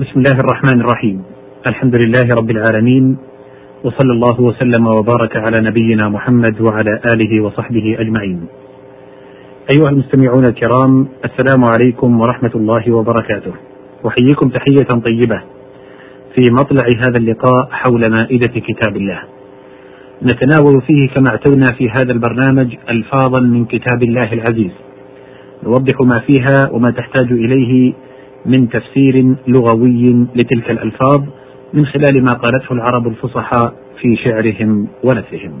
بسم الله الرحمن الرحيم الحمد لله رب العالمين وصلى الله وسلم وبارك على نبينا محمد وعلى آله وصحبه أجمعين. أيها المستمعون الكرام السلام عليكم ورحمة الله وبركاته. أحييكم تحية طيبة في مطلع هذا اللقاء حول مائدة كتاب الله. نتناول فيه كما اعتدنا في هذا البرنامج الفاظا من كتاب الله العزيز. نوضح ما فيها وما تحتاج إليه من تفسير لغوي لتلك الألفاظ من خلال ما قالته العرب الفصحاء في شعرهم ونثرهم.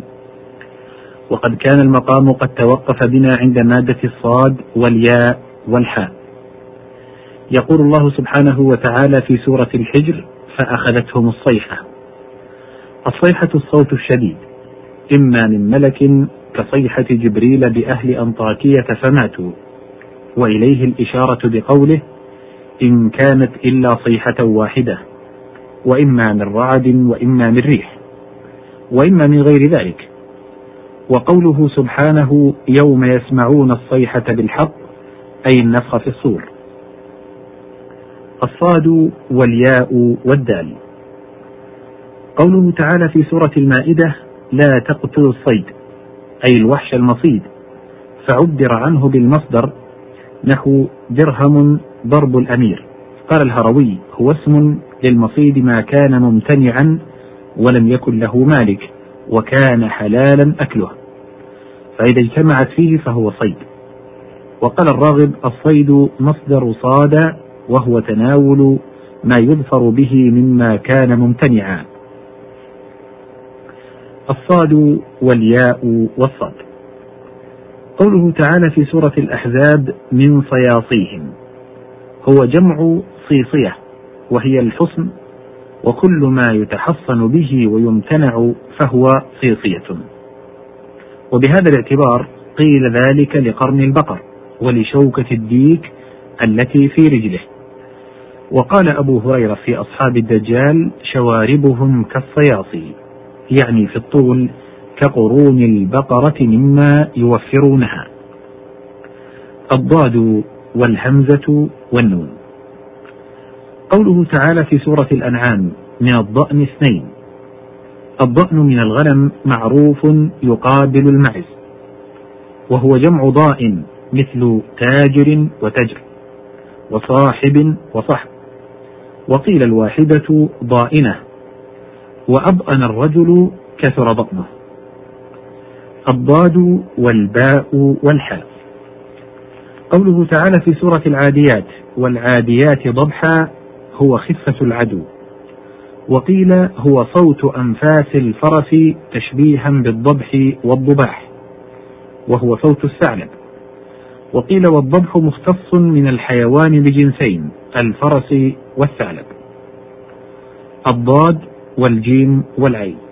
وقد كان المقام قد توقف بنا عند مادة الصاد والياء والحاء. يقول الله سبحانه وتعالى في سورة الحجر: فأخذتهم الصيحة. الصيحة الصوت الشديد، إما من ملك كصيحة جبريل بأهل أنطاكية فماتوا، وإليه الإشارة بقوله: إن كانت إلا صيحة واحدة وإما من رعد وإما من ريح وإما من غير ذلك. وقوله سبحانه يوم يسمعون الصيحة بالحق أي النفخ في الصور. الصاد والياء والدال. قوله تعالى في سورة المائدة لا تقتلوا الصيد أي الوحش المصيد فعبر عنه بالمصدر نحو درهم ضرب الأمير. قال الهروي هو اسم للمصيد ما كان ممتنعا ولم يكن له مالك وكان حلالا أكله. فإذا اجتمعت فيه فهو صيد. وقال الراغب الصيد مصدر صاد وهو تناول ما يظفر به مما كان ممتنعا. الصاد والياء والصاد. قوله تعالى في سورة الأحزاب من صياصيهم. هو جمع صيصية وهي الحصن وكل ما يتحصن به ويمتنع فهو صيصية. وبهذا الاعتبار قيل ذلك لقرن البقر ولشوكة الديك التي في رجله. وقال أبو هريرة في أصحاب الدجال شواربهم كالصياصي يعني في الطول كقرون البقرة مما يوفرونها. الضاد والهمزة والنون. قوله تعالى في سورة الأنعام من الضأن اثنين الضأن من الغنم معروف يقابل المعز. وهو جمع ضاء مثل تاجر وتجر وصاحب وصحب. وقيل الواحدة ضائنة. وأضأن الرجل كثر ضأنه. الضاد والباء والحاء. قوله تعالى في سورة العاديات والعاديات ضبحا هو خفة العدو. وقيل هو صوت أنفاس الفرس تشبيها بالضبح والضباح وهو صوت الثعلب. وقيل والضبح مختص من الحيوان بجنسين الفرس والثعلب. الضاد والجيم والعين.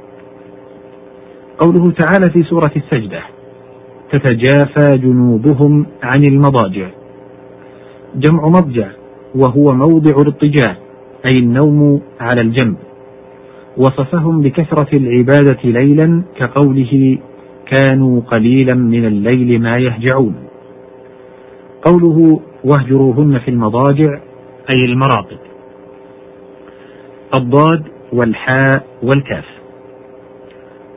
قوله تعالى في سورة السجدة تتجافى جنوبهم عن المضاجع. جمع مضجع وهو موضع الاضطجاع أي النوم على الجنب. وصفهم بكثرة العبادة ليلا كقوله كانوا قليلا من الليل ما يهجعون. قوله واهجروهن في المضاجع أي المراقد الضاد والحاء والكاف.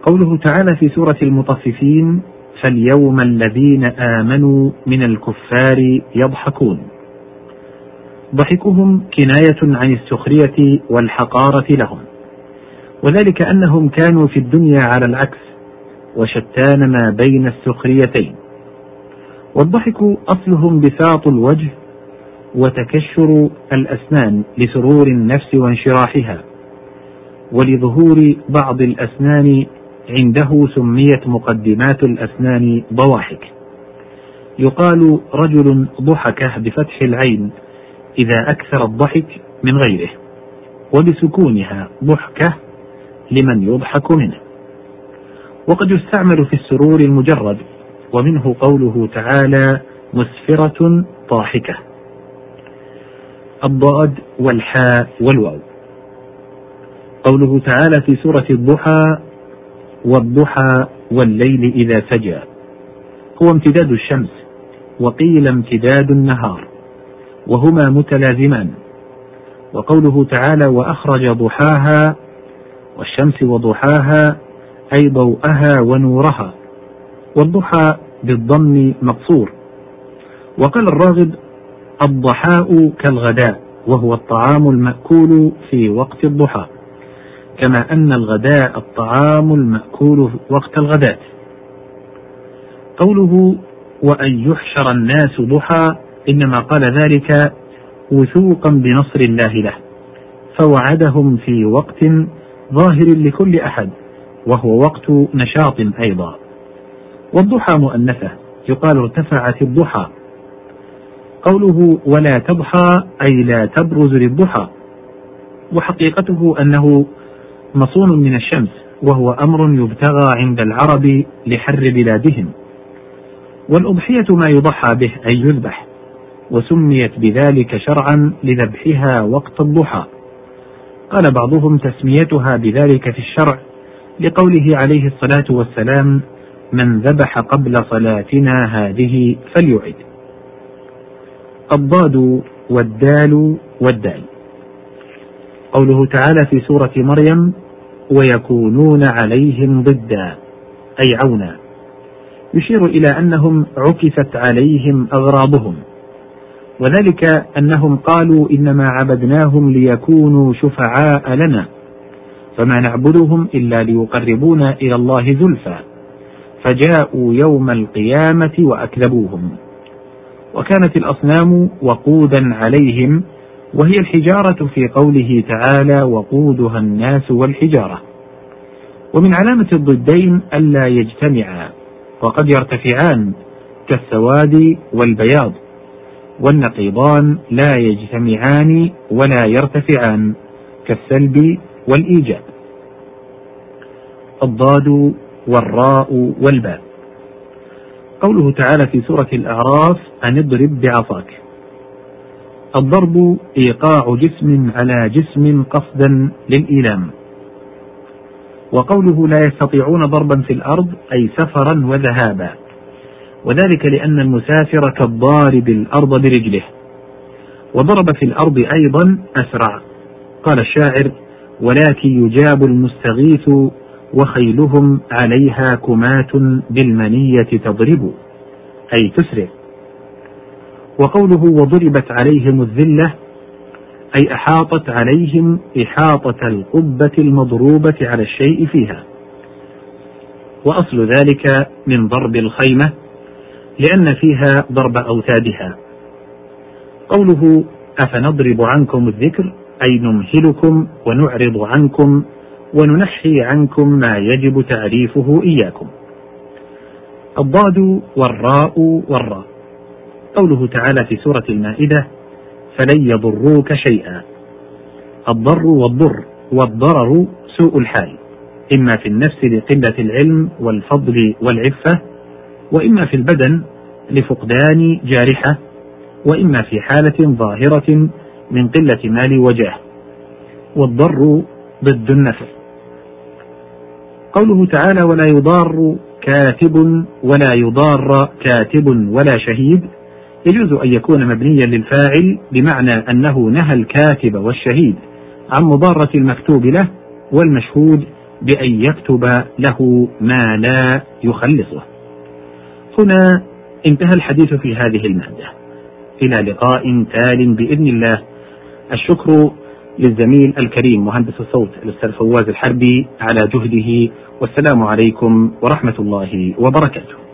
قوله تعالى في سورة المطففين فاليوم الذين آمنوا من الكفار يضحكون. ضحكهم كناية عن السخرية والحقارة لهم. وذلك أنهم كانوا في الدنيا على العكس وشتان ما بين السخريتين. والضحك أصله انبساط الوجه وتكشر الأسنان لسرور النفس وانشراحها ولظهور بعض الأسنان عنده سميت مقدمات الأسنان ضواحك. يقال رجل ضحك بفتح العين إذا أكثر الضحك من غيره وبسكونها ضحكة لمن يضحك منه. وقد يستعمل في السرور المجرد ومنه قوله تعالى مسفرة ضاحكة. الضاد والحاء والواو. قوله تعالى في سورة الضحى والضحى والليل إذا سجى. هو امتداد الشمس وقيل امتداد النهار وهما متلازمان. وقوله تعالى وأخرج ضحاها والشمس وضحاها أي ضوءها ونورها. والضحى بالضم مقصور. وقال الراغب الضحاء كالغداء وهو الطعام المأكول في وقت الضحى. كما أن الغداء الطعام المأكول وقت الغداة قوله وأن يحشر الناس ضحى إنما قال ذلك وثوقا بنصر الله له فوعدهم في وقت ظاهر لكل أحد وهو وقت نشاط أيضا. والضحى مؤنثة يقال ارتفعت الضحى. قوله ولا تضحى أي لا تبرز للضحى. وحقيقته أنه مصون من الشمس وهو أمر يبتغى عند العرب لحر بلادهم. والأضحية ما يضحى به أي يذبح وسميت بذلك شرعا لذبحها وقت الضحى. قال بعضهم تسميتها بذلك في الشرع لقوله عليه الصلاة والسلام من ذبح قبل صلاتنا هذه فليعد. الضاد والدال والدال. قوله تعالى في سورة مريم ويكونون عليهم ضدا أي عونا. يشير إلى أنهم عكفت عليهم أغراضهم. وذلك أنهم قالوا إنما عبدناهم ليكونوا شفعاء لنا فما نعبدهم إلا ليقربونا إلى الله زلفى فجاءوا يوم القيامة وأكذبوهم. وكانت الأصنام وقودا عليهم وهي الحجارة في قوله تعالى وقودها الناس والحجارة. ومن علامة الضدين ألا يجتمعا وقد يرتفعان كالسواد والبياض والنقيضان لا يجتمعان ولا يرتفعان كالسلب والإيجاب. الضاد والراء والباء. قوله تعالى في سورة الأعراف أن اضرب بعصاك. الضرب إيقاع جسم على جسم قصدا للإيلام. وقوله لا يستطيعون ضربا في الأرض أي سفرا وذهابا. وذلك لأن المسافر كالضارب الأرض برجله. وضرب في الأرض أيضا أسرع. قال الشاعر ولكن يجاب المستغيث وخيلهم عليها كمات بالمنية تضرب. أي تسرع وقوله وضربت عليهم الذلة أي أحاطت عليهم إحاطة القبة المضروبة على الشيء فيها. وأصل ذلك من ضرب الخيمة لأن فيها ضرب أوتادها. قوله أفنضرب عنكم الذكر أي نمهلكم ونعرض عنكم وننحي عنكم ما يجب تعريفه إياكم. الضاد والراء والراء. قوله تعالى في سورة المائدة فلن يضروك شيئا. الضر والضر والضرر سوء الحال. إما في النفس لقلة العلم والفضل والعفة وإما في البدن لفقدان جارحة وإما في حالة ظاهرة من قلة مال وجاه. والضر ضد النفع. قوله تعالى ولا يضار كاتب ولا يضار كاتب ولا شهيد يجوز أن يكون مبنيا للفاعل بمعنى أنه نهى الكاتب والشهيد عن مضارة المكتوب له والمشهود بأن يكتب له ما لا يخلصه. هنا انتهى الحديث في هذه المادة. إلى لقاء تال بإذن الله. الشكر للزميل الكريم مهندس الصوت الأستاذ فواز الحربي على جهده. والسلام عليكم ورحمة الله وبركاته.